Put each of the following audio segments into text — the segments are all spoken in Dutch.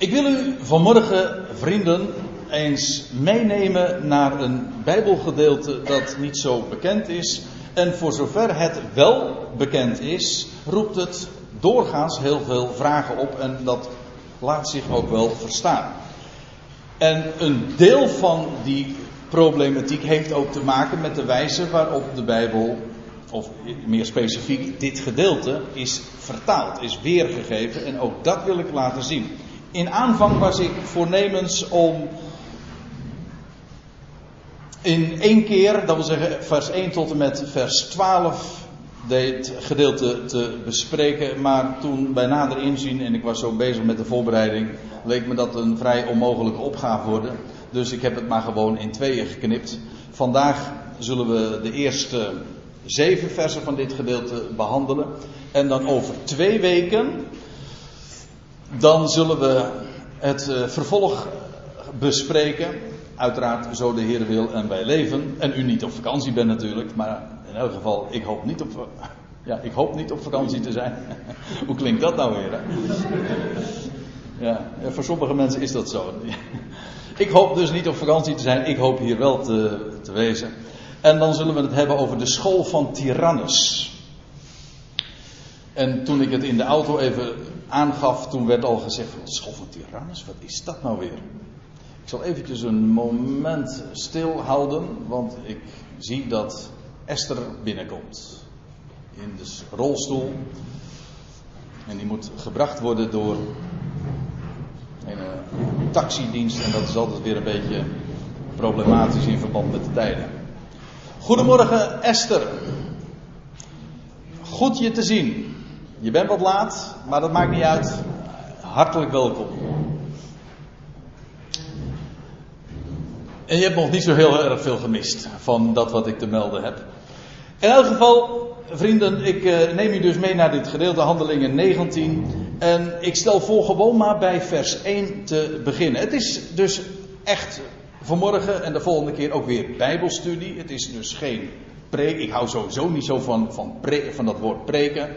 Ik wil u vanmorgen, vrienden, eens meenemen naar een Bijbelgedeelte dat niet zo bekend is. En voor zover het wel bekend is, roept het doorgaans heel veel vragen op en dat laat zich ook wel verstaan. En een deel van die problematiek heeft ook te maken met de wijze waarop de Bijbel, of meer specifiek dit gedeelte, is vertaald, is weergegeven. En ook dat wil ik laten zien. In aanvang was ik voornemens om in één keer, dat wil zeggen vers 1 tot en met vers 12, dit gedeelte te bespreken. Maar toen bij nader inzien, en ik was zo bezig met de voorbereiding, leek me dat een vrij onmogelijke opgave worden. Dus ik heb het maar gewoon in tweeën geknipt. Vandaag zullen we de eerste zeven versen van dit gedeelte behandelen. En dan over twee weken, dan zullen we het eh, vervolg bespreken. Uiteraard, zo de Heer wil en wij leven. En u niet op vakantie bent natuurlijk, maar in elk geval, ik hoop niet op, ja, ik hoop niet op vakantie te zijn. Hoe klinkt dat nou weer? Ja, voor sommige mensen is dat zo. Ik hoop dus niet op vakantie te zijn, ik hoop hier wel te, te wezen. En dan zullen we het hebben over de school van Tyrannus. En toen ik het in de auto even aangaf, toen werd al gezegd: de school van Tyrannus, wat is dat nou weer? Ik zal eventjes een moment stilhouden, want ik zie dat Esther binnenkomt. In de rolstoel. En die moet gebracht worden door een eh, taxidienst. En dat is altijd weer een beetje problematisch in verband met de tijden. Goedemorgen Esther. Goed je te zien. Je bent wat laat, maar dat maakt niet uit. Hartelijk welkom. En je hebt nog niet zo heel erg veel gemist van dat wat ik te melden heb. In elk geval, vrienden, ik uh, neem u dus mee naar dit gedeelte, Handelingen 19. En ik stel voor gewoon maar bij vers 1 te beginnen. Het is dus echt vanmorgen en de volgende keer ook weer Bijbelstudie. Het is dus geen preek. Ik hou sowieso niet zo van, van, van dat woord preken.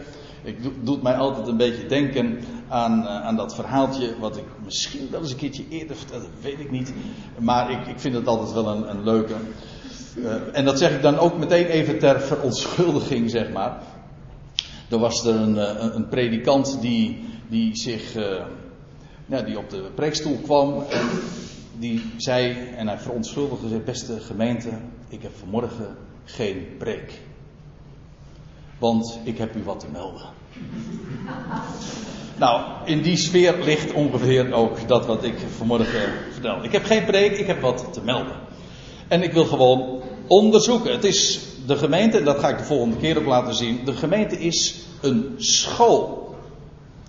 Ik doe, doet mij altijd een beetje denken aan, uh, aan dat verhaaltje. wat ik misschien wel eens een keertje eerder vertelde, weet ik niet. Maar ik, ik vind het altijd wel een, een leuke. Uh, en dat zeg ik dan ook meteen even ter verontschuldiging, zeg maar. Er was er een, een, een predikant die, die zich. Die op de preekstoel kwam. En die zei, en hij verontschuldigde zich, beste gemeente, ik heb vanmorgen geen preek. Want ik heb u wat te melden. Nou, in die sfeer ligt ongeveer ook dat wat ik vanmorgen vertel. Ik heb geen preek, ik heb wat te melden. En ik wil gewoon onderzoeken. Het is de gemeente, en dat ga ik de volgende keer ook laten zien. De gemeente is een school.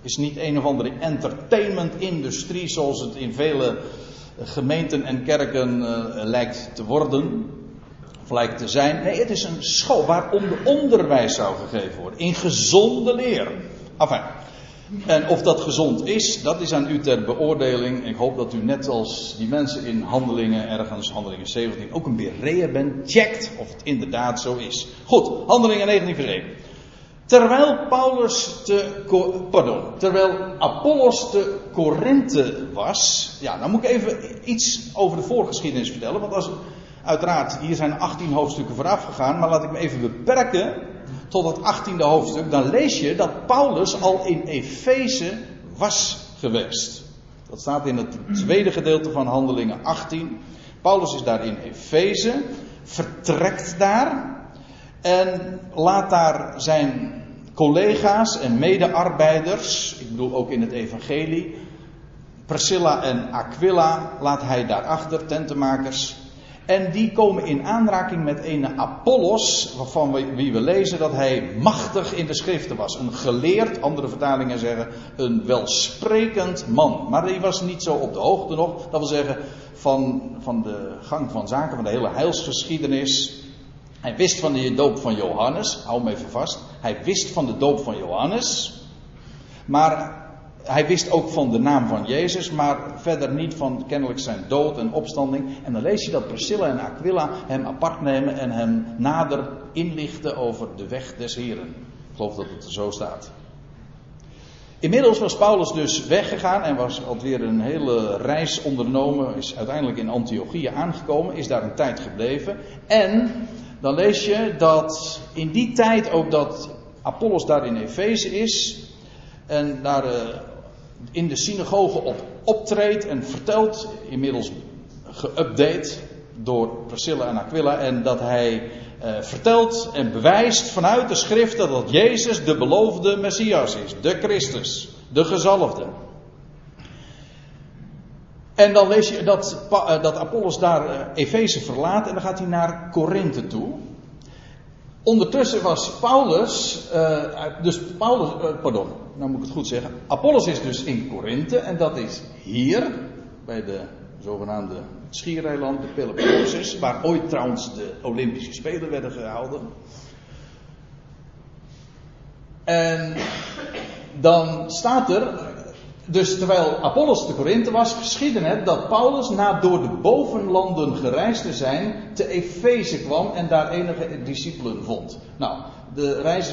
Is niet een of andere entertainment-industrie zoals het in vele gemeenten en kerken uh, lijkt te worden. Of lijkt te zijn. Nee, het is een school waar onderwijs zou gegeven worden. In gezonde leer. Enfin. En of dat gezond is, dat is aan u ter beoordeling. Ik hoop dat u net als die mensen in handelingen, ergens handelingen 17, ook een bereer bent. Checkt of het inderdaad zo is. Goed, handelingen 19 vers 1. Terwijl Paulus te, pardon, terwijl Apollos te Korinthe was. Ja, dan moet ik even iets over de voorgeschiedenis vertellen. Want als, uiteraard, hier zijn 18 hoofdstukken vooraf gegaan. Maar laat ik me even beperken tot het 18e hoofdstuk. Dan lees je dat Paulus al in Efeze was geweest. Dat staat in het tweede gedeelte van Handelingen 18. Paulus is daar in Efeze, vertrekt daar en laat daar zijn collega's en medearbeiders, ik bedoel ook in het evangelie, Priscilla en Aquila laat hij daarachter, tentenmakers. En die komen in aanraking met een Apollos, waarvan wie we lezen dat hij machtig in de schriften was. Een geleerd, andere vertalingen zeggen, een welsprekend man. Maar die was niet zo op de hoogte nog, dat wil zeggen, van, van de gang van zaken, van de hele heilsgeschiedenis. Hij wist van de doop van Johannes, hou hem even vast. Hij wist van de doop van Johannes. Maar hij wist ook van de naam van Jezus, maar verder niet van kennelijk zijn dood en opstanding. En dan lees je dat Priscilla en Aquila hem apart nemen en hem nader inlichten over de weg des Heren. Ik geloof dat het er zo staat. Inmiddels was Paulus dus weggegaan en was alweer een hele reis ondernomen. Is uiteindelijk in Antiochië aangekomen, is daar een tijd gebleven. En dan lees je dat in die tijd ook dat Apollos daar in Efeze is. En daar uh, in de synagoge op optreedt en vertelt, inmiddels geüpdate door Priscilla en Aquila. En dat hij uh, vertelt en bewijst vanuit de schriften dat Jezus de beloofde Messias is, de Christus, de gezalfde. En dan lees je dat, uh, dat Apollos daar uh, Efeze verlaat en dan gaat hij naar Korinthe toe. Ondertussen was Paulus, dus Paulus, pardon, nou moet ik het goed zeggen. Apollos is dus in Korinthe en dat is hier, bij de zogenaamde schiereiland, de Peloponnesus, waar ooit trouwens de Olympische Spelen werden gehouden. En dan staat er, dus terwijl Apollos te Korinthe was, geschiedde het dat Paulus na door de bovenlanden gereisd te zijn, te Efeze kwam en daar enige discipelen vond. Nou, de reis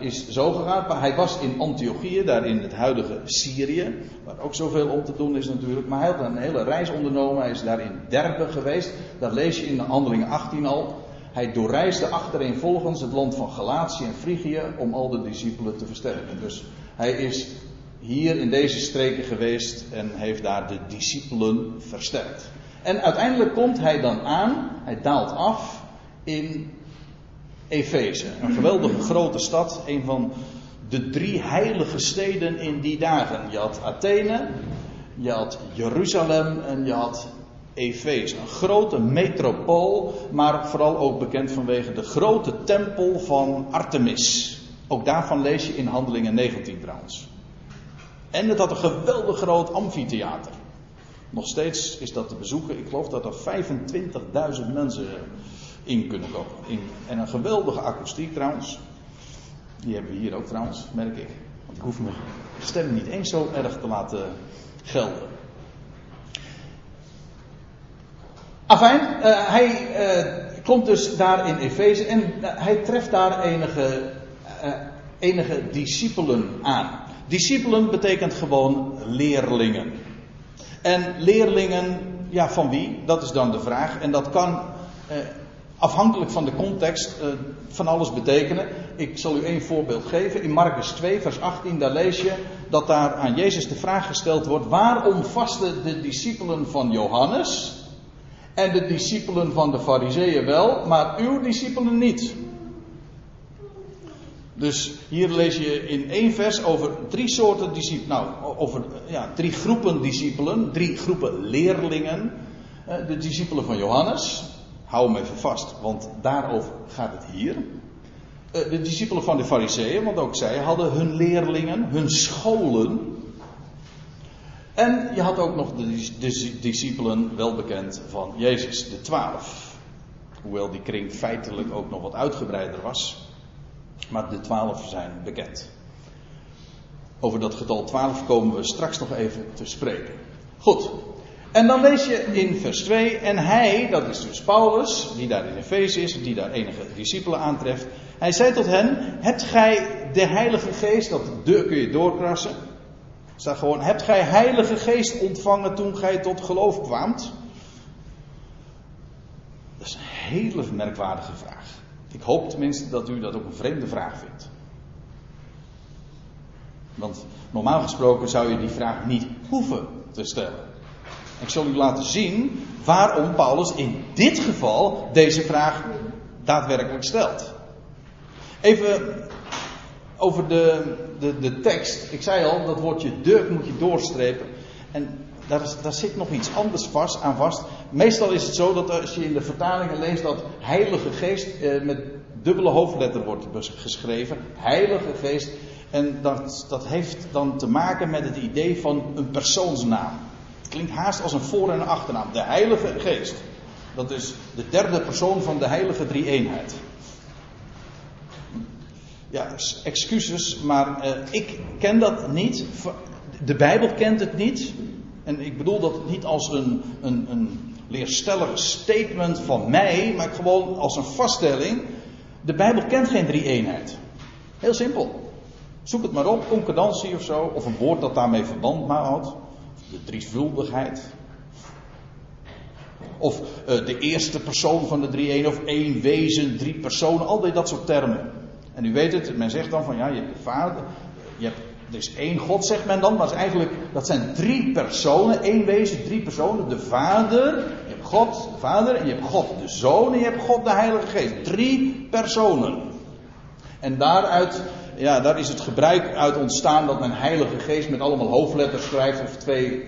is, zo gegaan. Maar hij was in Antiochië, daar in het huidige Syrië. Waar ook zoveel om te doen is natuurlijk. Maar hij had een hele reis ondernomen. Hij is daar in Derbe geweest. Dat lees je in de handelingen 18 al. Hij doorreisde achtereenvolgens het land van Galatië en Frigië om al de discipelen te versterken. Dus hij is hier in deze streken geweest en heeft daar de discipelen versterkt. En uiteindelijk komt hij dan aan, hij daalt af in Efeze. Een geweldige grote stad, een van de drie heilige steden in die dagen. Je had Athene, je had Jeruzalem en je had Efeze. Een grote metropool, maar vooral ook bekend vanwege de grote tempel van Artemis. Ook daarvan lees je in Handelingen 19 trouwens. En het had een geweldig groot amfitheater. Nog steeds is dat te bezoeken. Ik geloof dat er 25.000 mensen in kunnen komen. In, en een geweldige akoestiek trouwens. Die hebben we hier ook trouwens, merk ik. Want ik hoef mijn stem niet eens zo erg te laten gelden. Afijn, uh, hij uh, komt dus daar in Efeze en uh, hij treft daar enige, enige discipelen aan. Discipelen betekent gewoon leerlingen. En leerlingen, ja, van wie? Dat is dan de vraag. En dat kan afhankelijk van de context uh, van alles betekenen. Ik zal u één voorbeeld geven. In Marcus 2, vers 18, daar lees je dat daar aan Jezus de vraag gesteld wordt: waarom vasten de discipelen van Johannes en de discipelen van de Fariseeën wel, maar uw discipelen niet? Dus hier lees je in één vers over drie soorten discipelen, nou, over ja, drie groepen discipelen, drie groepen leerlingen. Eh, de discipelen van Johannes, Hou hem even vast, want daarover gaat het hier. Eh, de discipelen van de Fariseeën, want ook zij hadden hun leerlingen, hun scholen. En je had ook nog de, discipelen, wel bekend van Jezus, de twaalf. Hoewel die kring feitelijk ook nog wat uitgebreider was. Maar de twaalf zijn bekend. Over dat getal 12 komen we straks nog even te spreken. Goed, en dan lees je in vers 2, en hij, dat is dus Paulus, die daar in Efeze is, die daar enige discipelen aantreft. Hij zei tot hen, hebt gij de Heilige Geest, dat de kun je doorkrassen. Staat gewoon, hebt gij Heilige Geest ontvangen toen gij tot geloof kwaamt? Dat is een hele merkwaardige vraag. Ik hoop tenminste dat u dat ook een vreemde vraag vindt. Want normaal gesproken zou je die vraag niet hoeven te stellen. Ik zal u laten zien waarom Paulus in dit geval deze vraag daadwerkelijk stelt. Even over de, de, de tekst. Ik zei al, dat woordje de moet je doorstrepen. En daar, is, daar zit nog iets anders vast, aan vast. Meestal is het zo dat als je in de vertalingen leest dat Heilige Geest eh, met dubbele hoofdletter wordt geschreven. Heilige Geest. En dat, dat heeft dan te maken met het idee van een persoonsnaam klinkt haast als een voor- en achternaam. De Heilige Geest. Dat is de derde persoon van de Heilige Drie-eenheid. Ja, excuses, maar uh, ik ken dat niet. De Bijbel kent het niet. En ik bedoel dat niet als een, een, een leerstellig statement van mij, maar gewoon als een vaststelling. De Bijbel kent geen drie-eenheid. Heel simpel. Zoek het maar op, concordantie of zo, of een woord dat daarmee verband houdt. De drievuldigheid. Of uh, de eerste persoon van de drie-een, of één wezen, drie personen, al dat soort termen. En u weet het, men zegt dan van ja, je hebt de Vader, je hebt, er is één God, zegt men dan, maar is eigenlijk, dat zijn drie personen, één wezen, drie personen. De Vader, je hebt God, de Vader, en je hebt God de Zoon, en je hebt God de Heilige Geest. Drie personen. En daaruit, ja, daar is het gebruik uit ontstaan dat men Heilige Geest met allemaal hoofdletters schrijft, of twee,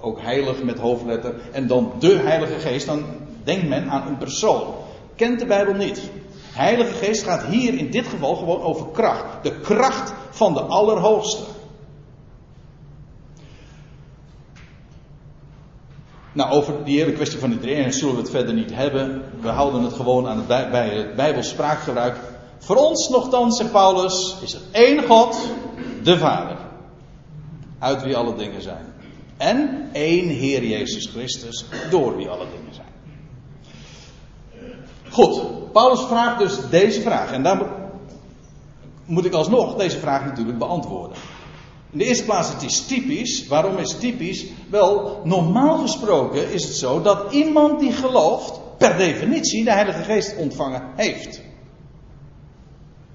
ook heilig met hoofdletter, en dan de Heilige Geest, dan denkt men aan een persoon. Kent de Bijbel niet. Heilige Geest gaat hier in dit geval gewoon over kracht. De kracht van de Allerhoogste. Nou, over die hele kwestie van de drie zullen we het verder niet hebben. We houden het gewoon aan het bij, het Bijbels. Voor ons nogthans, zegt Paulus, is er één God, de Vader. Uit wie alle dingen zijn. En één Heer Jezus Christus, door wie alle dingen zijn. Goed, Paulus vraagt dus deze vraag. En daar moet ik alsnog deze vraag natuurlijk beantwoorden. In de eerste plaats, het is typisch. Waarom is het typisch? Wel, normaal gesproken is het zo dat iemand die gelooft, per definitie de Heilige Geest ontvangen heeft.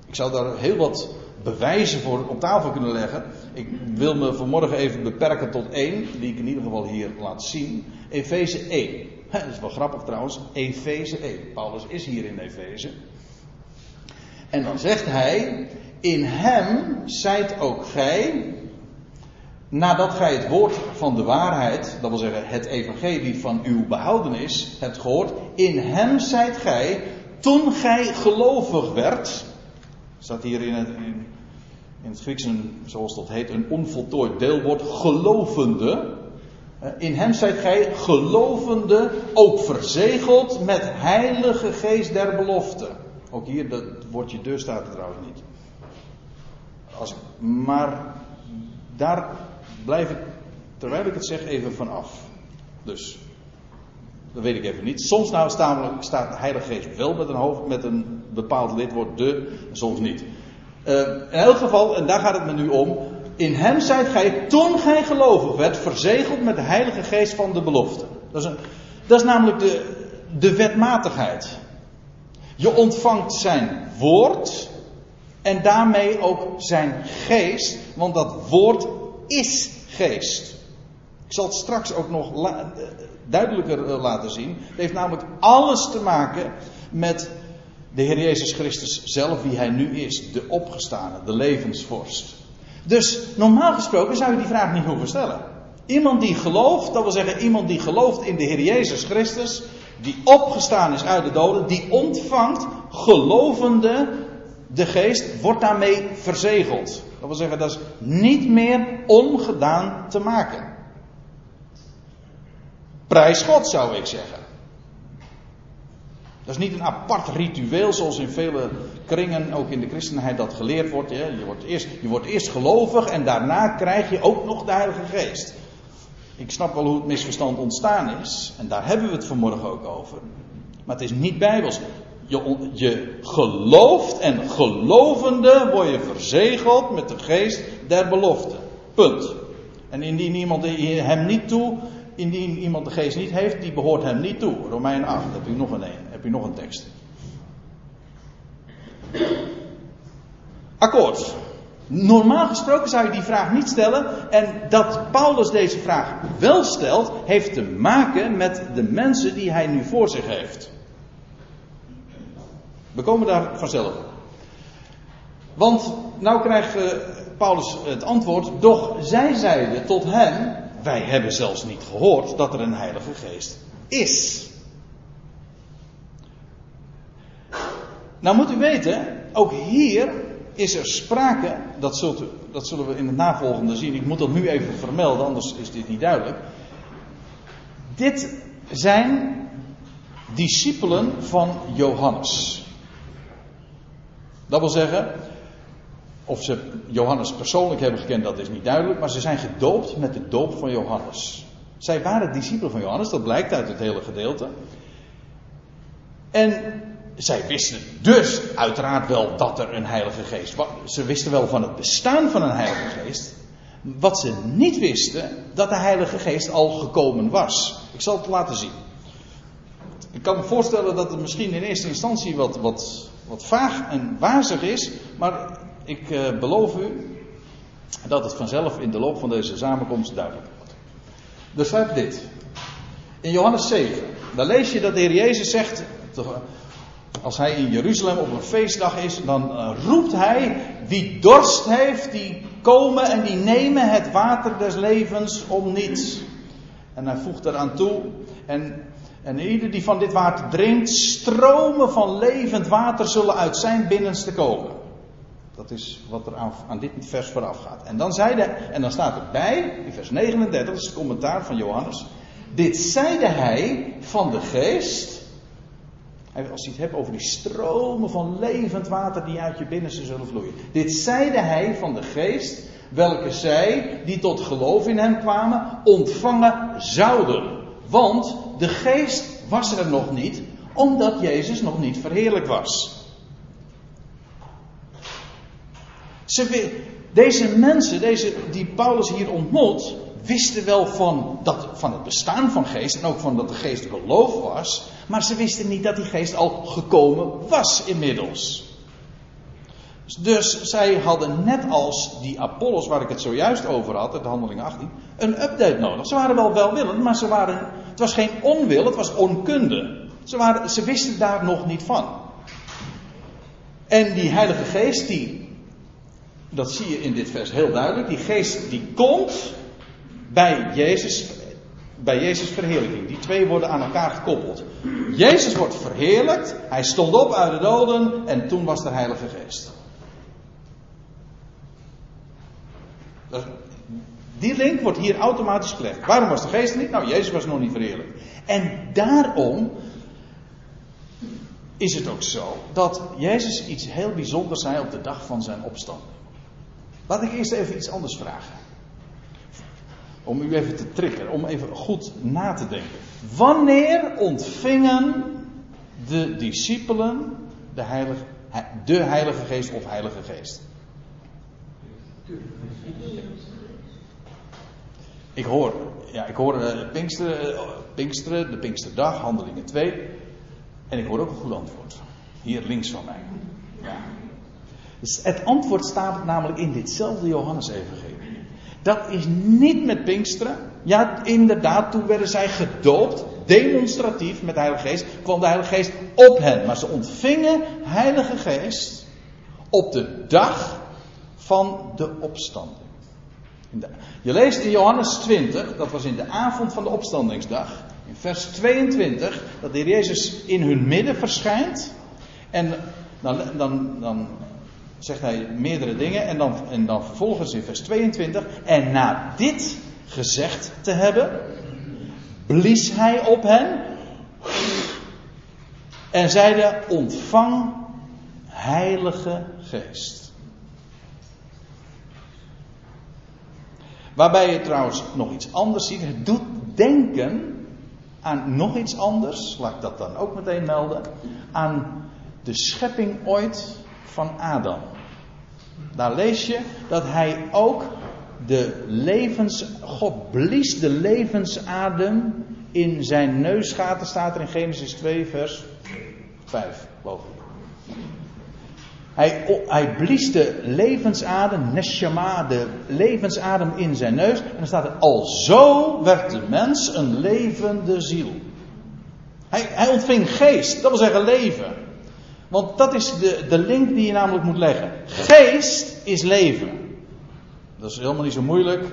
Ik zou daar heel wat bewijzen voor op tafel kunnen leggen. Ik wil me vanmorgen even beperken tot één, die ik in ieder geval hier laat zien. Efeze 1. Dat is wel grappig trouwens. Efeze 1. Paulus is hier in Efeze. En dan zegt hij: In hem zijt ook gij, nadat gij het woord van de waarheid, dat wil zeggen het evangelie van uw behoudenis, hebt gehoord. In hem zijt gij, toen gij gelovig werd. Staat hier in het, in, in Grieks, een, zoals dat heet, een onvoltooid deelwoord, gelovende. Eh, in hem zijt gij gelovende, ook verzegeld met heilige geest der belofte. Ook hier, dat woordje deur staat er trouwens niet. Als maar daar blijf ik, terwijl ik het zeg, even vanaf. Dus, dat weet ik even niet. Soms nou staat, staat de Heilige Geest wel met een, hoofd, met een bepaald lidwoord de, soms niet. Uh, in elk geval, en daar gaat het me nu om, in hem zijt gij, toen gij gelovig werd, verzegeld met de Heilige Geest van de belofte. Dat is, een, dat is namelijk de, de wetmatigheid. Je ontvangt zijn woord en daarmee ook zijn geest, want dat woord is geest. Ik zal het straks ook nog duidelijker eh, laten zien. Het heeft namelijk alles te maken met de Heer Jezus Christus zelf, wie hij nu is, de opgestane, de levensvorst. Dus normaal gesproken zou je die vraag niet hoeven stellen. Iemand die gelooft, dat wil zeggen iemand die gelooft in de Heer Jezus Christus, die opgestaan is uit de doden, die ontvangt gelovende de geest, wordt daarmee verzegeld. Dat wil zeggen, dat is niet meer ongedaan te maken. Prijs God zou ik zeggen. Dat is niet een apart ritueel zoals in vele kringen, ook in de christenheid, dat geleerd wordt. Je, wordt eerst, je wordt eerst gelovig en daarna krijg je ook nog de Heilige Geest. Ik snap wel hoe het misverstand ontstaan is. En daar hebben we het vanmorgen ook over. Maar het is niet bijbels. Je, je gelooft en gelovende word je verzegeld met de geest der belofte. Punt. En indien iemand hem niet toe, indien iemand de geest niet heeft, die behoort hem niet toe. Romein 8, heb u nog een, heb u nog een tekst. Akkoord. Normaal gesproken zou je die vraag niet stellen. En dat Paulus deze vraag wel stelt, heeft te maken met de mensen die hij nu voor zich heeft. We komen daar vanzelf op. Want nou krijgt uh, Paulus het antwoord, doch zij zeiden tot hem, wij hebben zelfs niet gehoord dat er een heilige geest is. Nou moet u weten, ook hier is er sprake, dat, dat zullen we in het navolgende zien, ik moet dat nu even vermelden, anders is dit niet duidelijk. Dit zijn discipelen van Johannes. Dat wil zeggen, of ze Johannes persoonlijk hebben gekend, dat is niet duidelijk, maar ze zijn gedoopt met de doop van Johannes. Zij waren discipelen van Johannes, dat blijkt uit het hele gedeelte. En zij wisten dus uiteraard wel dat er een Heilige Geest was. Ze wisten wel van het bestaan van een Heilige Geest. Wat ze niet wisten, dat de Heilige Geest al gekomen was. Ik zal het laten zien. Ik kan me voorstellen dat het misschien in eerste instantie wat, wat, wat vaag en wazig is, maar ik uh, beloof u dat het vanzelf in de loop van deze samenkomst duidelijk wordt. Er staat dit. In Johannes 7, daar lees je dat de Heer Jezus zegt, als hij in Jeruzalem op een feestdag is, dan uh, roept hij, wie dorst heeft, die komen en die nemen het water des levens om niets. En hij voegt eraan toe, en, en ieder die van dit water drinkt, stromen van levend water zullen uit zijn binnenste komen. Dat is wat er aan, aan dit vers vooraf gaat. En dan, zeide, en dan staat erbij, in vers 39, dat is het commentaar van Johannes. Dit zeide hij van de geest. Als hij het hebt over die stromen van levend water die uit je binnenste zullen vloeien. Dit zeide hij van de geest, welke zij, die tot geloof in hem kwamen, ontvangen zouden. Want de geest was er nog niet, omdat Jezus nog niet verheerlijk was. Ze, deze mensen, deze, die Paulus hier ontmoet, wisten wel van, dat, van het bestaan van geest en ook van dat de geest geloof was, maar ze wisten niet dat die geest al gekomen was inmiddels. Dus zij hadden net als die Apollos waar ik het zojuist over had, de handeling 18, een update nodig. Ze waren wel welwillend, maar ze waren, het was geen onwil, het was onkunde. Ze, waren, ze wisten daar nog niet van. En die Heilige Geest, die, dat zie je in dit vers heel duidelijk, die geest die komt bij Jezus, bij Jezus verheerlijking. Die twee worden aan elkaar gekoppeld. Jezus wordt verheerlijkt, hij stond op uit de doden en toen was de Heilige Geest. Die link wordt hier automatisch gelegd. Waarom was de geest niet? Nou, Jezus was nog niet verheerlijkt. En daarom is het ook zo dat Jezus iets heel bijzonders zei op de dag van zijn opstanding. Laat ik eerst even iets anders vragen. Om u even te triggeren, om even goed na te denken. Wanneer ontvingen de discipelen de Heilige, de Heilige Geest of Heilige Geest? Ik hoor, ja, ik hoor Pinksteren, uh, Pinksteren, de Pinksterdag, Handelingen 2. En ik hoor ook een goed antwoord. Hier links van mij. Ja. Dus het antwoord staat namelijk in ditzelfde Johannes-evangelie. Dat is niet met Pinksteren. Ja, inderdaad, toen werden zij gedoopt, demonstratief met de Heilige Geest, kwam de Heilige Geest op hen. Maar ze ontvingen Heilige Geest op de dag van de opstanding. Je leest in Johannes 20, dat was in de avond van de opstandingsdag, in vers 22, dat de Heer Jezus in hun midden verschijnt. En dan, dan, dan zegt hij meerdere dingen. En dan, en dan vervolgens in vers 22. En na dit gezegd te hebben, blies hij op hen. En zeide: Ontvang Heilige Geest. Waarbij je trouwens nog iets anders ziet. Het doet denken aan nog iets anders. Laat ik dat dan ook meteen melden. Aan de schepping ooit van Adam. Daar lees je dat hij ook de levens. God blies de levensadem in zijn neusgaten, staat er in Genesis 2, vers 5, geloof ik. Hij, hij blies de levensadem, neshama, de levensadem in zijn neus. En dan staat er, al zo werd de mens een levende ziel. Hij, hij ontving geest, dat wil zeggen leven. Want dat is de, link die je namelijk moet leggen. Geest is leven. Dat is helemaal niet zo moeilijk.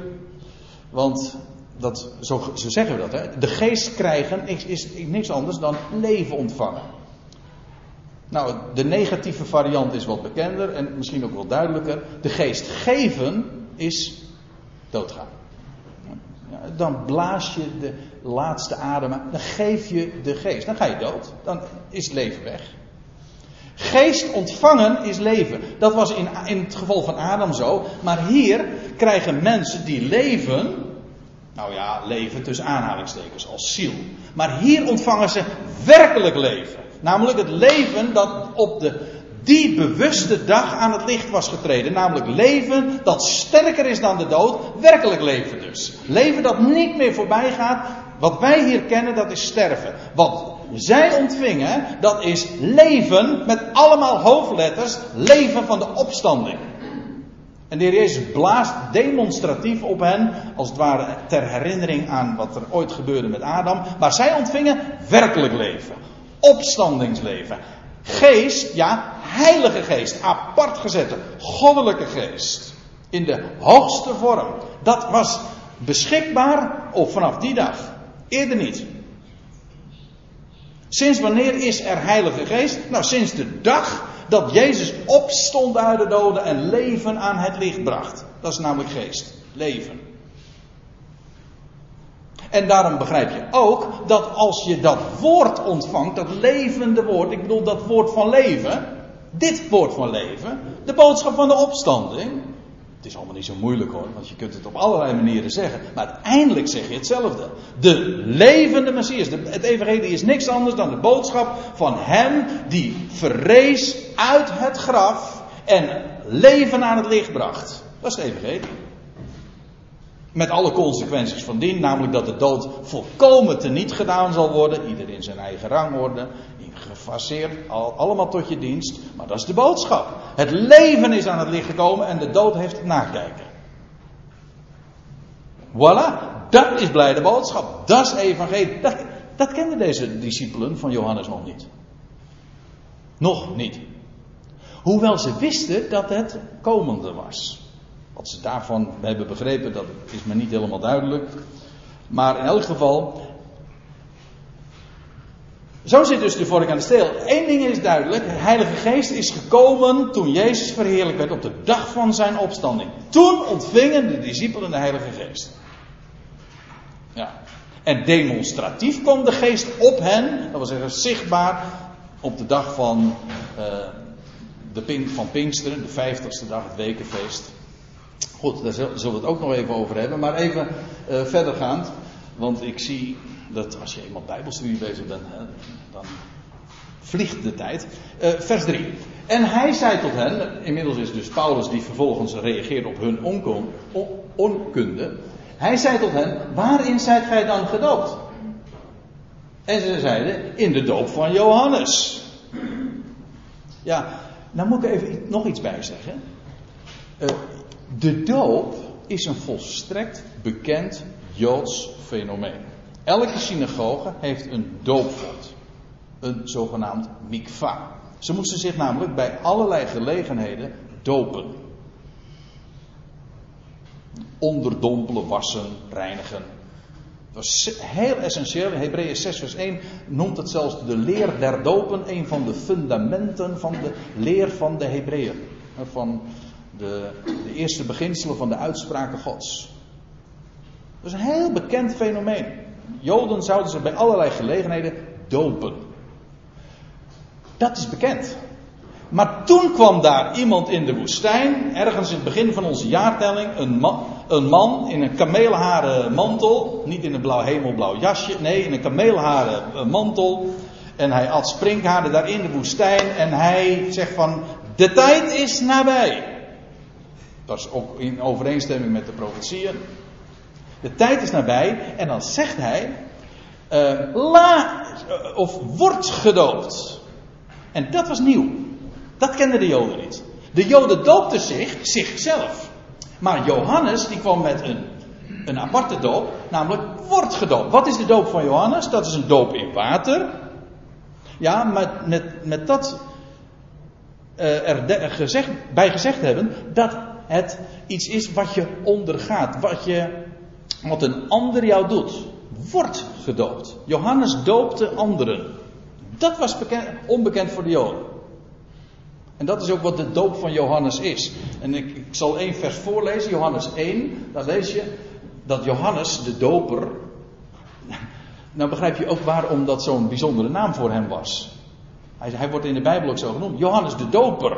Want dat, zo, zeggen we dat. Hè? De geest krijgen is, is niks anders dan leven ontvangen. Nou, de negatieve variant is wat bekender en misschien ook wel duidelijker. De geest geven is doodgaan. Dan blaas je de laatste adem Dan geef je de geest. Dan ga je dood. Dan is leven weg. Geest ontvangen is leven. Dat was in, in het geval van Adam zo. Maar hier krijgen mensen die leven Nou ja, leven tussen aanhalingstekens als ziel. Maar hier ontvangen ze werkelijk leven. Namelijk het leven dat op de, die bewuste dag aan het licht was getreden. Namelijk leven dat sterker is dan de dood. Werkelijk leven dus. Leven dat niet meer voorbij gaat. Wat wij hier kennen, dat is sterven. Wat zij ontvingen, dat is leven met allemaal hoofdletters. Leven van de opstanding. En de Heer Jezus blaast demonstratief op hen, als het ware ter herinnering aan wat er ooit gebeurde met Adam. Maar zij ontvingen werkelijk leven. Opstandingsleven. Geest, ja, heilige geest. Apart gezette, goddelijke geest. In de hoogste vorm. Dat was beschikbaar op vanaf die dag. Eerder niet. Sinds wanneer is er heilige geest? Nou, sinds de dag dat Jezus opstond uit de doden en leven aan het licht bracht. Dat is namelijk geest. Leven. En daarom begrijp je ook dat als je dat woord ontvangt, dat levende woord, ik bedoel dat woord van leven, dit woord van leven, de boodschap van de opstanding. Het is allemaal niet zo moeilijk hoor, want je kunt het op allerlei manieren zeggen. Maar uiteindelijk zeg je hetzelfde. De levende Messias. Het Evangelie is niks anders dan de boodschap van Hem die verrees uit het graf en leven aan het licht bracht. Dat is het Evangelie. Met alle consequenties van dien, namelijk dat de dood volkomen teniet gedaan zal worden. Ieder in zijn eigen rangorde, gefaseerd, allemaal tot je dienst. Maar dat is de boodschap. Het leven is aan het licht gekomen en de dood heeft het nakijken. Voilà, dat is blijde boodschap. Dat is evangelie. Dat, dat kenden deze discipelen van Johannes nog niet. Nog niet. Hoewel ze wisten dat het komende was. Wat ze daarvan hebben begrepen, dat is me niet helemaal duidelijk. Maar in elk geval, zo zit dus de vork aan de steel. Eén ding is duidelijk: de Heilige Geest is gekomen toen Jezus verheerlijk werd op de dag van zijn opstanding. Toen ontvingen de discipelen de Heilige Geest. Ja. En demonstratief kwam de Geest op hen, dat wil zeggen zichtbaar, op de dag van, uh, de van Pinksteren, de vijftigste dag, het wekenfeest. Goed, daar zullen we het ook nog even over hebben. Maar even uh, verdergaand. Want ik zie dat als je eenmaal Bijbelstudie bezig bent, hè, dan vliegt de tijd. Uh, vers 3. En hij zei tot hen, inmiddels is dus Paulus die vervolgens reageert op hun onkunde. Hij zei tot hen, waarin zijt gij dan gedoopt? En ze zeiden, in de doop van Johannes. Ja, nou moet ik even nog iets bij zeggen. Uh, de doop is een volstrekt bekend Joods fenomeen. Elke synagoge heeft een doopvod. Een zogenaamd mikva. Ze moesten zich namelijk bij allerlei gelegenheden dopen. Onderdompelen, wassen, reinigen. Dat was heel essentieel. Hebreeën 6 vers 1 noemt het zelfs de leer der dopen. Een van de fundamenten van de leer van de Hebreeën. Van de, de eerste beginselen van de uitspraken gods. Dat is een heel bekend fenomeen. Joden zouden ze bij allerlei gelegenheden dopen. Dat is bekend. Maar toen kwam daar iemand in de woestijn, ergens in het begin van onze jaartelling, een man, een man in een kameelharen mantel, niet in een blauw hemelblauw jasje, nee, in een kameelharen eh, mantel. En hij at sprinkhanen daar in de woestijn en hij zegt van, de tijd is nabij. Dat is ook in overeenstemming met de profetieën. De tijd is nabij en dan zegt hij, uh, la, of wordt gedoopt. En dat was nieuw. Dat kenden de Joden niet. De Joden doopten zich, zichzelf. Maar Johannes, die kwam met een, een aparte doop, namelijk wordt gedoopt. Wat is de doop van Johannes? Dat is een doop in water. Ja, met, met, met dat uh, er gezegd, bij gezegd hebben dat het iets is wat je ondergaat, wat je wat een ander jou doet, wordt gedoopt. Johannes doopte anderen. Dat was bekend, onbekend voor de Joden. En dat is ook wat de doop van Johannes is. En ik, ik zal één vers voorlezen, Johannes 1. Daar lees je dat Johannes, de doper. Nou begrijp je ook waarom dat zo'n bijzondere naam voor hem was. Hij, hij wordt in de Bijbel ook zo genoemd. Johannes de doper.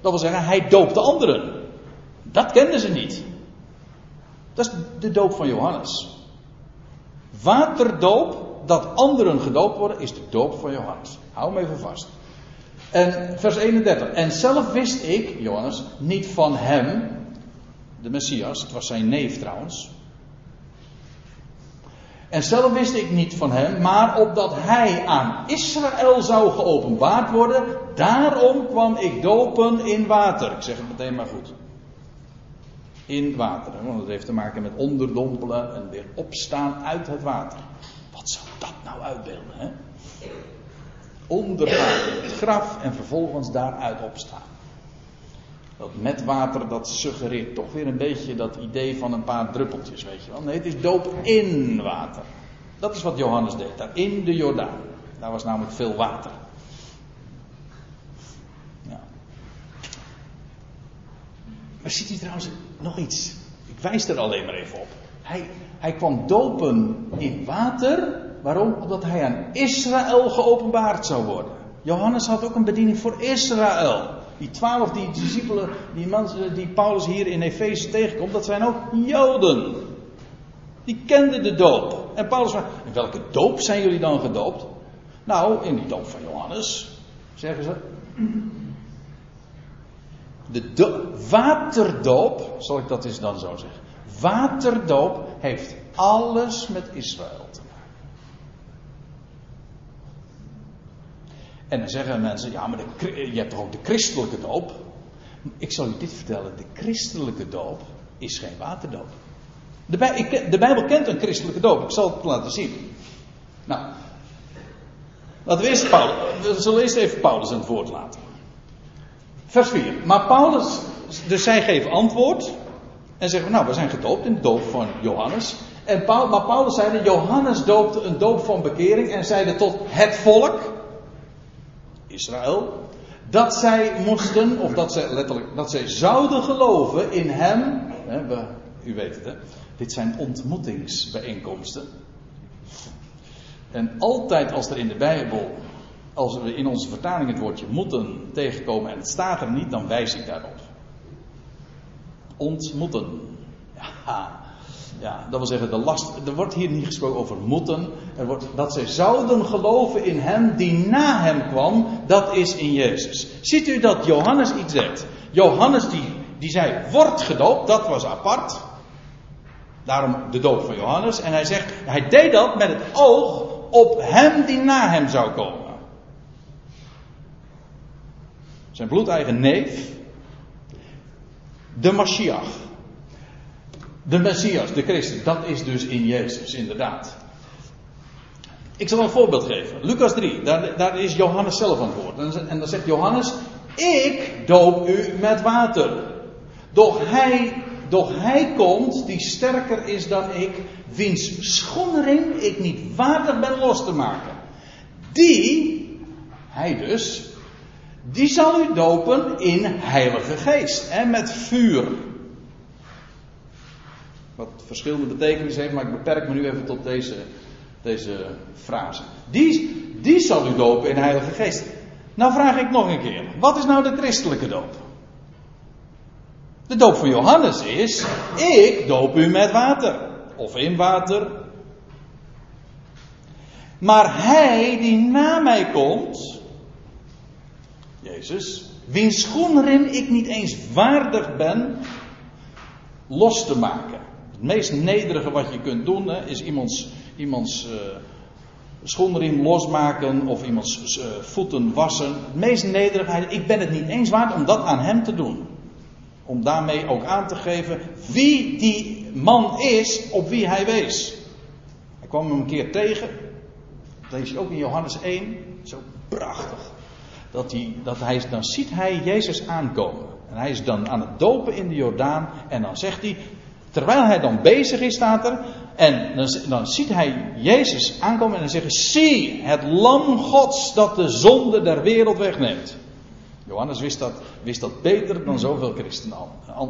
Dat wil zeggen, hij doopte anderen. Dat kenden ze niet. Dat is de doop van Johannes. Waterdoop, dat anderen gedoopt worden, is de doop van Johannes. Hou hem even vast. En vers 31. En zelf wist ik, Johannes, niet van hem, de Messias, het was zijn neef trouwens. En zelf wist ik niet van hem, maar opdat hij aan Israël zou geopenbaard worden, daarom kwam ik dopen in water. Ik zeg het meteen maar goed. In water, want het heeft te maken met onderdompelen en weer opstaan uit het water. Wat zou dat nou uitbeelden, hè? Ondergaan in het graf en vervolgens daaruit opstaan. Dat met water, dat suggereert toch weer een beetje dat idee van een paar druppeltjes, weet je wel. Nee, het is doop in water. Dat is wat Johannes deed, daar in de Jordaan. Daar was namelijk veel water. Ja. Maar ziet u trouwens nog iets? Ik wijs er alleen maar even op. Hij, hij kwam dopen in water. Waarom? Omdat hij aan Israël geopenbaard zou worden. Johannes had ook een bediening voor Israël. Die twaalf die discipelen, die mensen die Paulus hier in Efeze tegenkomt, dat zijn ook Joden. Die kenden de doop. En Paulus vraagt, in welke doop zijn jullie dan gedoopt? Nou, in die doop van Johannes, zeggen ze. De waterdoop, zal ik dat eens dan zo zeggen. Waterdoop heeft alles met Israël te maken. En dan zeggen mensen, ja, maar de, je hebt toch ook de christelijke doop? Ik zal u dit vertellen, de christelijke doop is geen waterdoop. De, Bijbel, de Bijbel kent een christelijke doop, ik zal het laten zien. Nou, laten we Paulus, we zullen eerst even Paulus aan het woord laten. Vers 4. Maar Paulus, dus zij geven antwoord. En zeggen, nou, we zijn gedoopt in de doop van Johannes. En Paul, maar Paulus zeide, Johannes doopte een doop van bekering en zeide tot het volk, Israël, dat zij moesten, of dat zij letterlijk, dat zij zouden geloven in hem. Hè, u weet het, hè. Dit zijn ontmoetingsbijeenkomsten. En altijd als er in de Bijbel, als we in onze vertaling het woordje moeten tegenkomen en het staat er niet, dan wijs ik daarop. Ontmoeten. Ja, ja, dat wil zeggen, de last, er wordt hier niet gesproken over moeten. Er wordt, dat zij zouden geloven in hem die na hem kwam, dat is in Jezus. Ziet u dat Johannes iets zegt? Johannes die, die zei, wordt gedoopt, dat was apart. Daarom de doop van Johannes. En hij zegt, hij deed dat met het oog op hem die na hem zou komen. Zijn bloedeigen neef, de Mashiach. De Messias, de Christus, dat is dus in Jezus, inderdaad. Ik zal een voorbeeld geven. Lucas 3, daar, daar is Johannes zelf aan het woord. En dan zegt Johannes, ik doop u met water. Doch hij, doch hij komt die sterker is dan ik, wiens schoenring ik niet waardig ben los te maken. Die, hij dus, die zal u dopen in Heilige Geest en met vuur. Wat verschillende betekenissen heeft, maar ik beperk me nu even tot deze, deze frase. Die, die zal u dopen in Heilige Geest. Nou vraag ik nog een keer. Wat is nou de christelijke doop? De doop van Johannes is, ik doop u met water. Of in water. Maar hij die na mij komt, Jezus, wiens schoenriem ik niet eens waardig ben los te maken. Het meest nederige wat je kunt doen hè, is iemands, iemands schoenriem losmaken of iemands uh, voeten wassen. Het meest nederige, ik ben het niet eens waard om dat aan hem te doen. Om daarmee ook aan te geven wie die man is op wie hij wees. Hij kwam hem een keer tegen. Dat lees je ook in Johannes 1. Zo prachtig. Dat hij, dat hij, dan ziet hij Jezus aankomen. En hij is dan aan het dopen in de Jordaan. En dan zegt hij, Terwijl hij dan bezig is, staat er. En dan, dan ziet hij Jezus aankomen en dan zegt: Zie, het Lam Gods dat de zonde der wereld wegneemt. Johannes wist dat, wist dat beter dan zoveel christenen,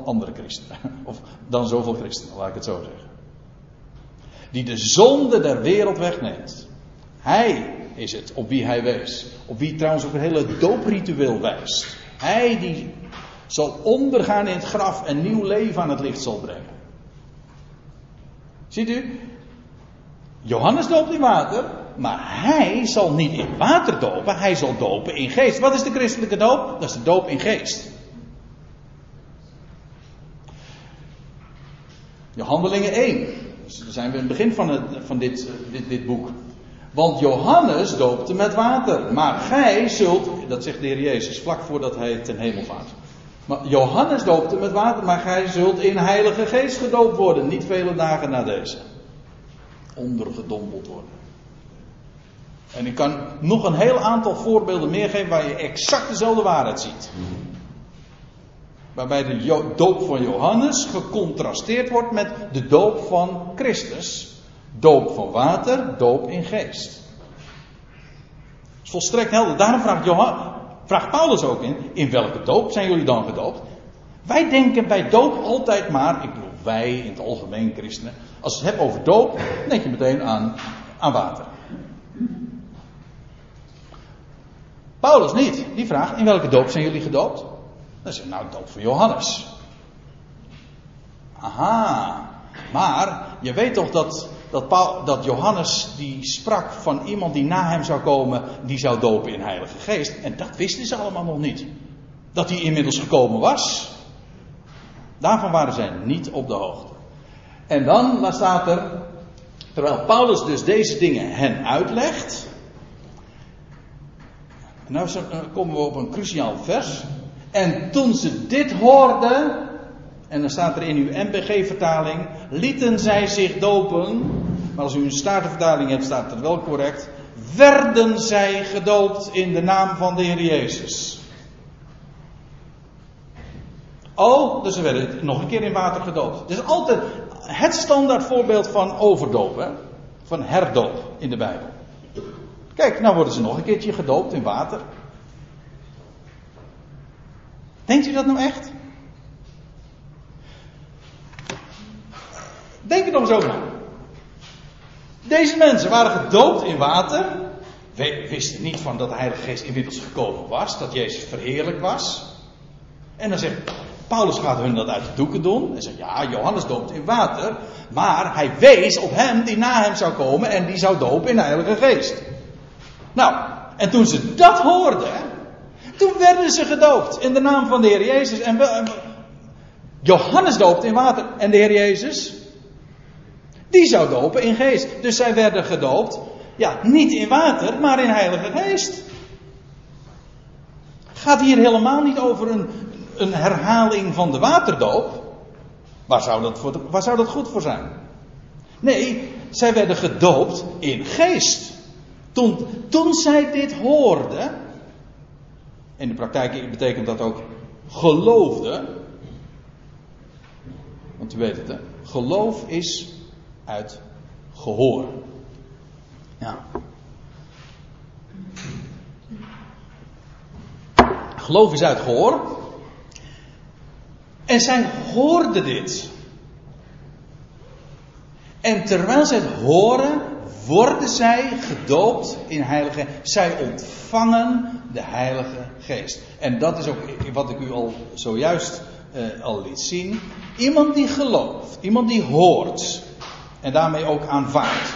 andere christenen. Of dan zoveel christenen, laat ik het zo zeggen. Die de zonde der wereld wegneemt. Hij is het op wie hij wees. Op wie trouwens ook een hele doopritueel wijst. Hij die zal ondergaan in het graf en nieuw leven aan het licht zal brengen. Ziet u? Johannes doopt in water, maar hij zal niet in water dopen, hij zal dopen in geest. Wat is de christelijke doop? Dat is de doop in geest. Je handelingen 1. Dus daar zijn we in het begin van, het, van dit, dit, dit boek. Want Johannes doopte met water. Maar gij zult, dat zegt de Heer Jezus vlak voordat hij ten hemel vaart. Maar Johannes doopte met water, maar gij zult in Heilige Geest gedoopt worden. Niet vele dagen na deze. Ondergedompeld worden. En ik kan nog een heel aantal voorbeelden meer geven waar je exact dezelfde waarheid ziet. Waarbij de doop van Johannes gecontrasteerd wordt met de doop van Christus. Doop van water, doop in geest. Dat is volstrekt helder. Daarom vraagt, Johan, vraagt Paulus ook in: in welke doop zijn jullie dan gedoopt? Wij denken bij doop altijd maar, ik bedoel wij in het algemeen christenen, als je het hebt over doop, denk je meteen aan, aan water. Paulus niet. Die vraagt: in welke doop zijn jullie gedoopt? Dan zegt nou, doop van Johannes. Aha. Maar je weet toch dat, dat, dat Johannes die sprak van iemand die na hem zou komen, die zou dopen in Heilige Geest. En dat wisten ze allemaal nog niet. Dat hij inmiddels gekomen was. Daarvan waren zij niet op de hoogte. En dan, staat er, terwijl Paulus dus deze dingen hen uitlegt. Nou komen we op een cruciaal vers. En toen ze dit hoorden, en dan staat er in uw MBG-vertaling, lieten zij zich dopen. Maar als u een statenvertaling hebt, staat het wel correct. Werden zij gedoopt in de naam van de Heer Jezus. Oh, dus ze werden nog een keer in water gedoopt. Is altijd het standaard voorbeeld van overdoop, hè? van herdoop in de Bijbel. Kijk, nou worden ze nog een keertje gedoopt in water. Denkt u dat nou echt? Denk er nog eens over na. Deze mensen waren gedoopt in water. We wisten niet van dat de Heilige Geest inmiddels gekomen was. Dat Jezus verheerlijk was. En dan zegt Paulus gaat hun dat uit de doeken doen. En zegt ja, Johannes doopt in water. Maar hij wees op hem die na hem zou komen. En die zou dopen in de Heilige Geest. Nou, en toen ze dat hoorden. Toen werden ze gedoopt in de naam van de Heer Jezus. En Johannes doopt in water. En de Heer Jezus, die zou dopen in geest. Dus zij werden gedoopt, ja, niet in water, maar in Heilige Geest. Gaat hier helemaal niet over een, een herhaling van de waterdoop. Waar zou, dat voor, waar zou dat goed voor zijn? Nee, zij werden gedoopt in geest. Toen, toen zij dit hoorden, in de praktijk betekent dat ook geloofde. Want u weet het? Geloof is uit gehoor. Ja. Geloof is uit gehoor. En zij hoorden dit. En terwijl zij het horen, worden zij gedoopt in Heilige Zij ontvangen de Heilige Geest. En dat is ook wat ik u al zojuist uh, al liet zien. Iemand die gelooft, iemand die hoort en daarmee ook aanvaardt.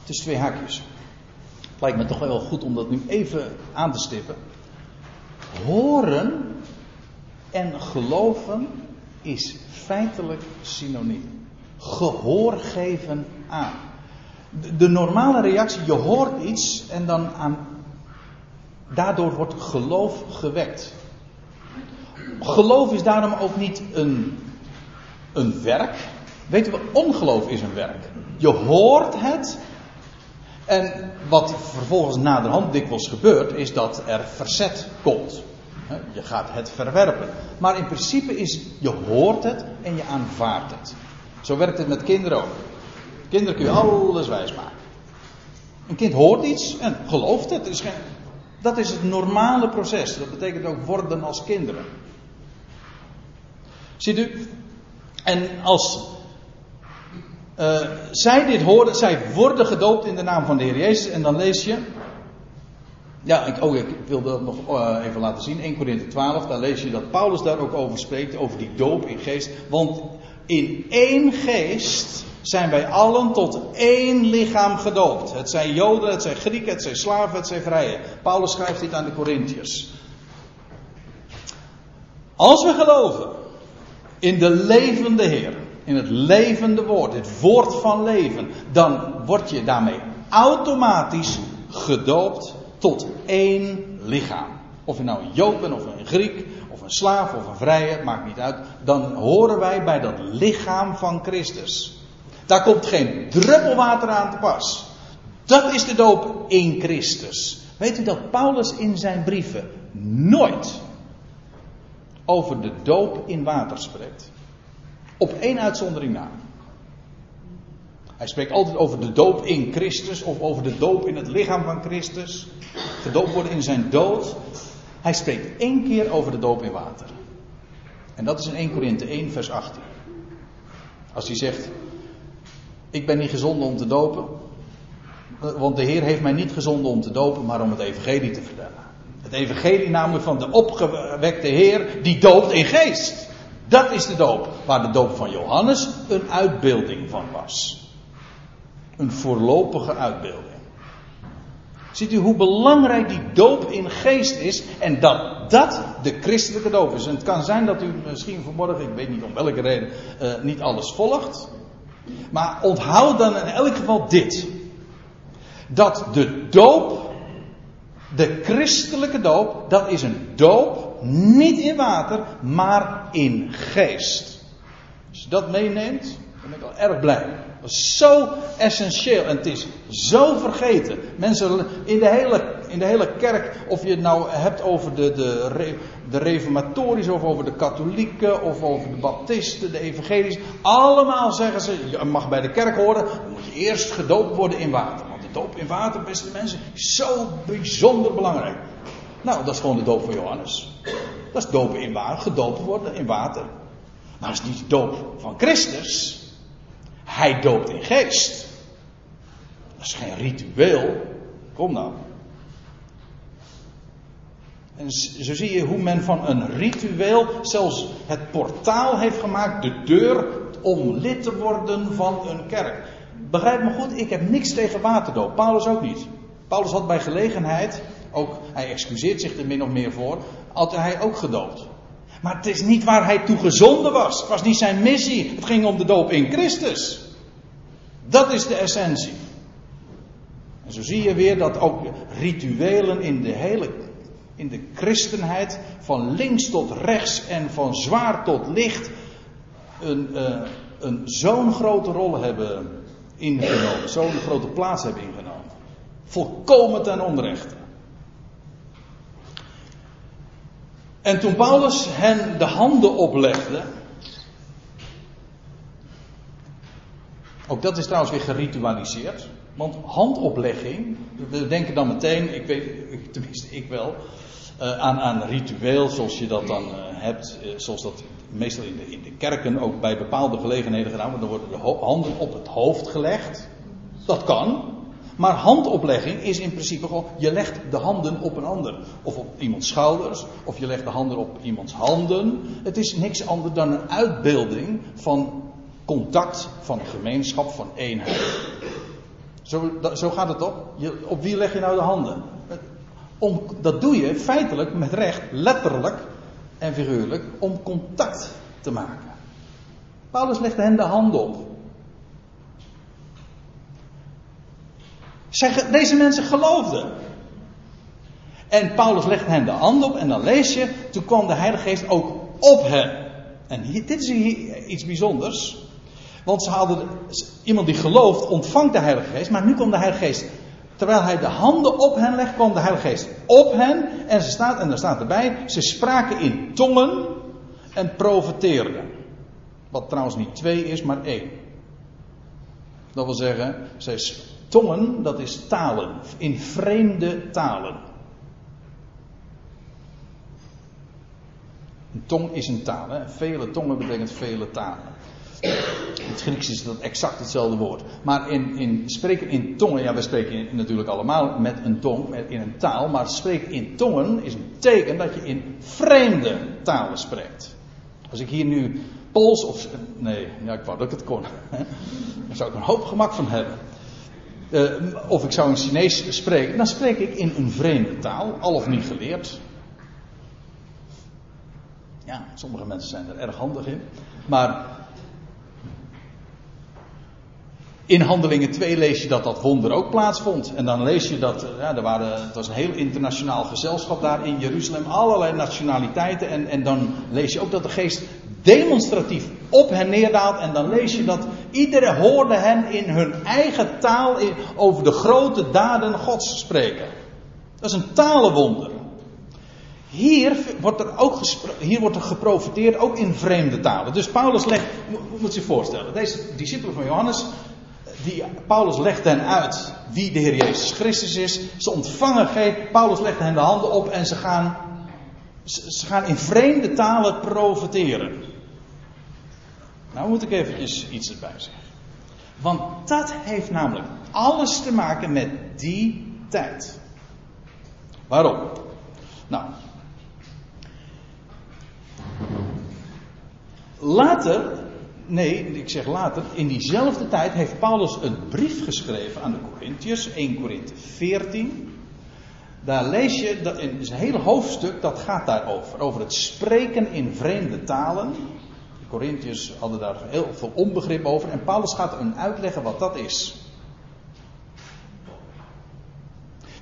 Het is twee haakjes. Het lijkt me toch wel goed om dat nu even aan te stippen. Horen en geloven is feitelijk synoniem. Gehoor geven aan de normale reactie, je hoort iets en dan aan, daardoor wordt geloof gewekt. Geloof is daarom ook niet een, een werk. Weten we, ongeloof is een werk. Je hoort het. En wat vervolgens naderhand dikwijls gebeurt, is dat er verzet komt. Je gaat het verwerpen. Maar in principe is, je hoort het en je aanvaardt het. Zo werkt het met kinderen ook. Kinderen kun je alles wijs maken. Een kind hoort iets en gelooft het. Dat is het normale proces. Dat betekent ook worden als kinderen. Ziet u? En als uh, zij dit horen, zij worden gedoopt in de naam van de Heer Jezus. En dan lees je. Ja, ik, oh, ik wil dat nog uh, even laten zien. 1 Korinthe 12, daar lees je dat Paulus daar ook over spreekt. Over die doop in geest. Want in één geest zijn wij allen tot één lichaam gedoopt. Het zijn Joden, het zijn Grieken, het zijn slaven, het zijn vrije. Paulus schrijft dit aan de Corinthiërs. Als we geloven in de levende Heer, in het levende woord, het woord van leven, dan word je daarmee automatisch gedoopt tot één lichaam. Of je nou een Jood bent, of een Griek, of een slaaf, of een vrije, maakt niet uit. Dan horen wij bij dat lichaam van Christus. Daar komt geen druppel water aan te pas. Dat is de doop in Christus. Weet u dat Paulus in zijn brieven nooit over de doop in water spreekt? Op één uitzondering na. Hij spreekt altijd over de doop in Christus of over de doop in het lichaam van Christus. Gedoopt worden in zijn dood. Hij spreekt één keer over de doop in water. En dat is in 1 Korinthe 1, vers 18. Als hij zegt: Ik ben niet gezonden om te dopen. Want de Heer heeft mij niet gezonden om te dopen, maar om het Evangelie te vertellen. Het Evangelie namelijk van de opgewekte Heer, die doopt in geest. Dat is de doop, waar de doop van Johannes een uitbeelding van was. Een voorlopige uitbeelding. Ziet u hoe belangrijk die doop in geest is en dat dat de christelijke doop is. En het kan zijn dat u misschien vanmorgen, ik weet niet om welke reden, uh, niet alles volgt. Maar onthoud dan in elk geval dit. Dat de doop, de christelijke doop, dat is een doop niet in water, maar in geest. Als je dat meeneemt, dan ben ik al erg blij. Dat is zo essentieel en het is zo vergeten. Mensen in de hele, in de hele kerk, of je het nou hebt over de, de, de reformatorische, of over de katholieken, of over de baptisten, de evangelische. Allemaal zeggen ze, je mag bij de kerk horen, dan moet je eerst gedoopt worden in water. Want de doop in water, beste mensen, is zo bijzonder belangrijk. Nou, dat is gewoon de doop van Johannes. Dat is dopen in water, gedoopt worden in water. Maar dat is niet de doop van Christus. Hij doopt in geest. Dat is geen ritueel. Kom nou. En zo zie je hoe men van een ritueel zelfs het portaal heeft gemaakt, de deur om lid te worden van een kerk. Begrijp me goed, ik heb niks tegen waterdoop. Paulus ook niet. Paulus had bij gelegenheid, ook, hij excuseert zich er min of meer voor, had hij ook gedoopt. Maar het is niet waar hij toe gezonden was. Het was niet zijn missie. Het ging om de doop in Christus. Dat is de essentie. En zo zie je weer dat ook rituelen in de hele in de christenheid van links tot rechts en van zwaar tot licht een, uh, een zo'n grote rol hebben ingenomen, zo'n grote plaats hebben ingenomen. Volkomen ten onrechte. En toen Paulus hen de handen oplegde. Ook dat is trouwens weer geritualiseerd. Want handoplegging, we denken dan meteen, ik weet, tenminste ik wel, uh, aan, aan ritueel zoals je dat dan uh, hebt, uh, zoals dat meestal in de, in de kerken ook bij bepaalde gelegenheden gedaan wordt. Dan worden de handen op het hoofd gelegd. Dat kan. Maar handoplegging is in principe gewoon, je legt de handen op een ander. Of op iemands schouders, of je legt de handen op iemands handen. Het is niks anders dan een uitbeelding van contact, van gemeenschap, van eenheid. Zo, zo gaat het toch? Je, op wie leg je nou de handen? Dat doe je feitelijk met recht, letterlijk en figuurlijk, om contact te maken. Paulus legt hen de hand op. Zij, deze mensen geloofden. En Paulus legt hen de hand op en dan lees je, toen kwam de Heilige Geest ook op hen. En hier, dit is hier iets bijzonders. Want ze hadden, iemand die gelooft ontvangt de Heilige Geest, maar nu komt de Heilige Geest. Terwijl hij de handen op hen legt, kwam de Heilige Geest op hen. En, ze staat, en er staat erbij, ze spraken in tongen en profeteerden. Wat trouwens niet twee is, maar één. Dat wil zeggen, zij Tongen, dat is talen, in vreemde talen. Een tong is een taal, hè? vele tongen betekent vele talen. In het Grieks is dat exact hetzelfde woord. Maar in, in spreken in tongen, ja, we spreken natuurlijk allemaal met een tong, in een taal, maar spreken in tongen is een teken dat je in vreemde talen spreekt. Als ik hier nu Pools of. Nee, ja, ik wou dat ik het kon. Daar zou ik een hoop gemak van hebben. Uh, of ik zou in Chinees spreken, dan spreek ik in een vreemde taal, al of niet geleerd. Ja, sommige mensen zijn er erg handig in. Maar in Handelingen 2 lees je dat dat wonder ook plaatsvond. En dan lees je dat, ja, er waren, het was een heel internationaal gezelschap daar in Jeruzalem, allerlei nationaliteiten. En, en dan lees je ook dat de geest demonstratief op hen neerdaalt. En dan lees je dat iedereen hoorde hen in hun eigen taal over de grote daden Gods spreken. Dat is een talenwonder. Hier wordt er ook hier wordt er geprofiteerd, ook in vreemde talen. Dus Paulus legt, moet je je voorstellen, deze discipelen van Johannes, die, Paulus legt hen uit wie de Heer Jezus Christus is. Ze ontvangen Paulus legt hen de handen op en ze gaan, ze gaan in vreemde talen profiteren. Nou moet ik eventjes iets erbij zeggen. Want dat heeft namelijk alles te maken met die tijd. Waarom? Nou. Later, nee, ik zeg later, in diezelfde tijd heeft Paulus een brief geschreven aan de Corinthiërs, 1 Korinthe 14. Daar lees je, dat in een hele hoofdstuk dat gaat daarover. Over het spreken in vreemde talen. Corinthiërs hadden daar heel veel onbegrip over. En Paulus gaat hen uitleggen wat dat is.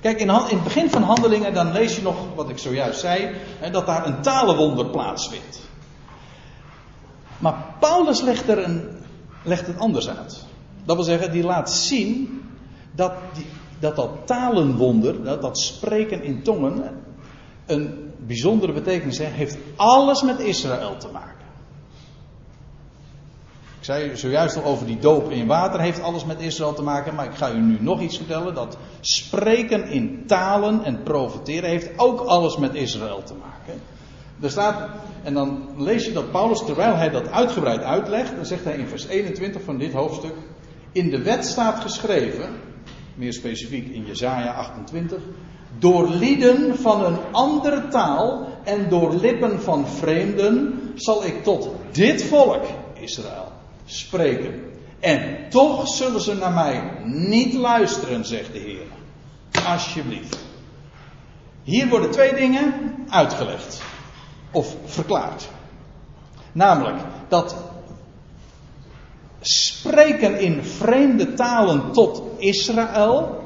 Kijk, in, het begin van handelingen, dan lees je nog wat ik zojuist zei, dat daar een talenwonder plaatsvindt. Maar Paulus legt, er een, legt het anders uit. Dat wil zeggen, die laat zien dat die, dat, dat talenwonder, dat, dat spreken in tongen, een bijzondere betekenis heeft alles met Israël te maken. Ik zei zojuist al over die doop in water heeft alles met Israël te maken, maar ik ga u nu nog iets vertellen. Dat spreken in talen en profiteren heeft ook alles met Israël te maken. Er staat, en dan lees je dat Paulus, terwijl hij dat uitgebreid uitlegt, dan zegt hij in vers 21 van dit hoofdstuk, in de wet staat geschreven, meer specifiek in Jesaja 28, door lieden van een andere taal en door lippen van vreemden zal ik tot dit volk, Israël, spreken. En toch zullen ze naar mij niet luisteren, zegt de Heer. Alsjeblieft. Hier worden twee dingen uitgelegd. Of verklaard. Namelijk dat spreken in vreemde talen tot Israël.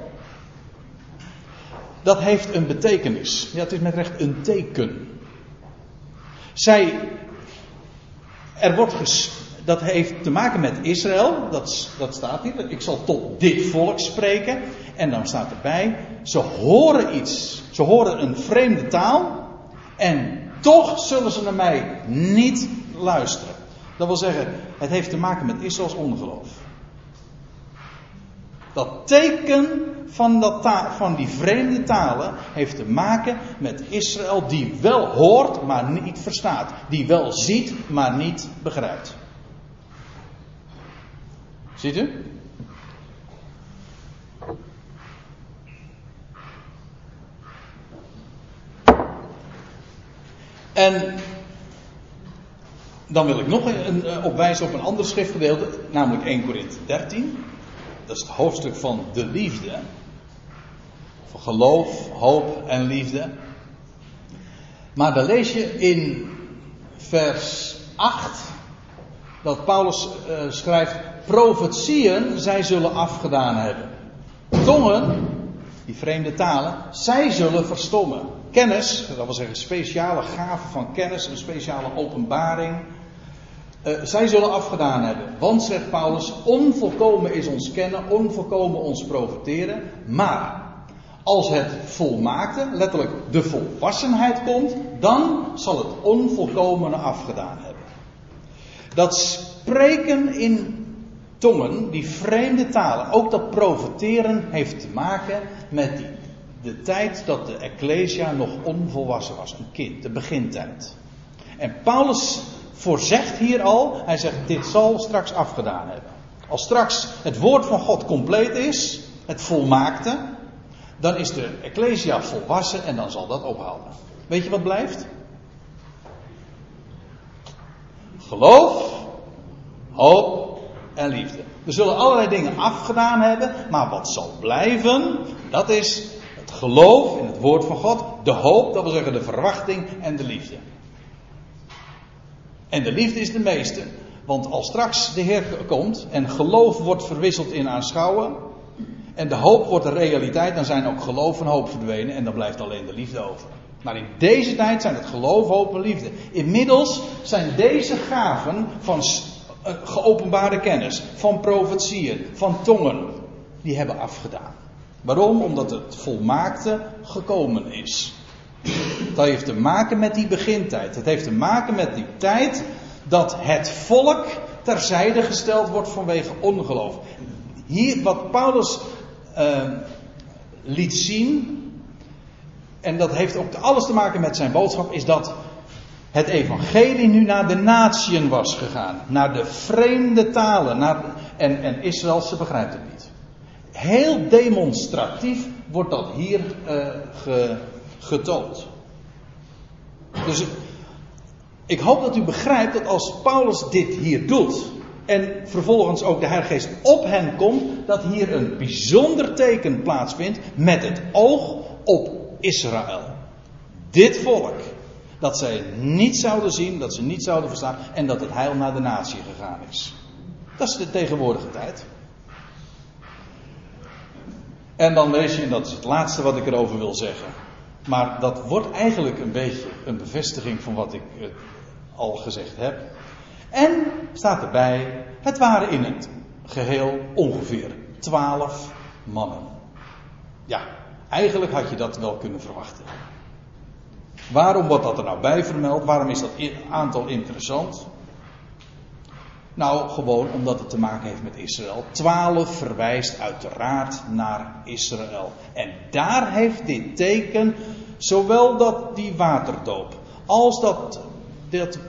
Dat heeft een betekenis. Ja, het is met recht een teken. Zij. Er wordt gesproken dat heeft te maken met Israël. Dat, dat staat hier. Ik zal tot dit volk spreken. En dan staat erbij. Ze horen iets. Ze horen een vreemde taal. En toch zullen ze naar mij niet luisteren. Dat wil zeggen, het heeft te maken met Israëls ongeloof. Dat teken van, dat van die vreemde talen heeft te maken met Israël die wel hoort, maar niet verstaat. Die wel ziet, maar niet begrijpt. Ziet u? En dan wil ik nog een, een, opwijzen op een ander schriftgedeelte, namelijk 1 Korinthe 13. Dat is het hoofdstuk van de liefde. Van geloof, hoop en liefde. Maar dan lees je in vers 8 dat Paulus uh, schrijft: profetieën zij zullen afgedaan hebben. Tongen, die vreemde talen, zij zullen verstommen. Kennis, dat wil zeggen speciale gaven van kennis, een speciale openbaring. Uh, zij zullen afgedaan hebben. Want, zegt Paulus, onvolkomen is ons kennen, onvolkomen ons profiteren. Maar als het volmaakte, letterlijk de volwassenheid komt, dan zal het onvolkomene afgedaan hebben. Dat spreken in tongen, die vreemde talen, ook dat profeteren heeft te maken met die, de tijd dat de Ecclesia nog onvolwassen was, een kind, de begintijd. En Paulus voorzegt hier al, hij zegt, dit zal straks afgedaan hebben. Als straks het woord van God compleet is, het volmaakte, dan is de Ecclesia volwassen en dan zal dat ophouden. Weet je wat blijft? Geloof, hoop en liefde. We zullen allerlei dingen afgedaan hebben, maar wat zal blijven, dat is het geloof in het woord van God, de hoop, dat wil zeggen de verwachting en de liefde. En de liefde is de meeste, want als straks de Heer komt en geloof wordt verwisseld in aanschouwen, en de hoop wordt de realiteit, dan zijn ook geloof en hoop verdwenen en dan blijft alleen de liefde over. Maar in deze tijd zijn het geloof, hoop en liefde. Inmiddels zijn deze gaven van geopenbaarde kennis, van profetieën, van tongen, die hebben afgedaan. Waarom? Omdat het volmaakte gekomen is. Dat heeft te maken met die begintijd. Het heeft te maken met die tijd dat het volk terzijde gesteld wordt vanwege ongeloof. Hier, wat Paulus uh, liet zien, en dat heeft ook alles te maken met zijn boodschap, is dat het evangelie nu naar de natieën was gegaan. Naar de vreemde talen. Naar, en, en Israël, ze begrijpt het niet. Heel demonstratief wordt dat hier ge, getoond. Dus ik hoop dat u begrijpt dat als Paulus dit hier doet. En vervolgens ook de Heilige Geest op hen komt. Dat hier een bijzonder teken plaatsvindt. Met het oog op Israël. Dit volk. Dat zij niet zouden zien, dat ze niet zouden verstaan. En dat het heil naar de natie gegaan is. Dat is de tegenwoordige tijd. En dan lees je, en dat is het laatste wat ik erover wil zeggen. Maar dat wordt eigenlijk een beetje een bevestiging van wat ik eh, al gezegd heb. En staat erbij, het waren in het geheel ongeveer twaalf mannen. Ja, eigenlijk had je dat wel kunnen verwachten. Waarom wordt dat er nou bij vermeld? Waarom is dat aantal interessant? Nou, gewoon omdat het te maken heeft met Israël. Twaalf verwijst uiteraard naar Israël. En daar heeft dit teken, zowel dat die waterdoop, als dat, dat,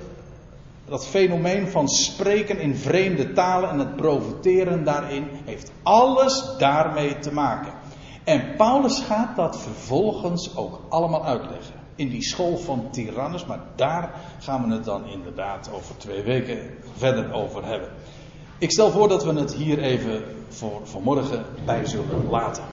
dat fenomeen van spreken in vreemde talen en het profiteren daarin, heeft alles daarmee te maken. En Paulus gaat dat vervolgens ook allemaal uitleggen in die school van Tyrannus. Maar daar gaan we het dan inderdaad over twee weken verder over hebben. Ik stel voor dat we het hier even voor vanmorgen bij zullen laten.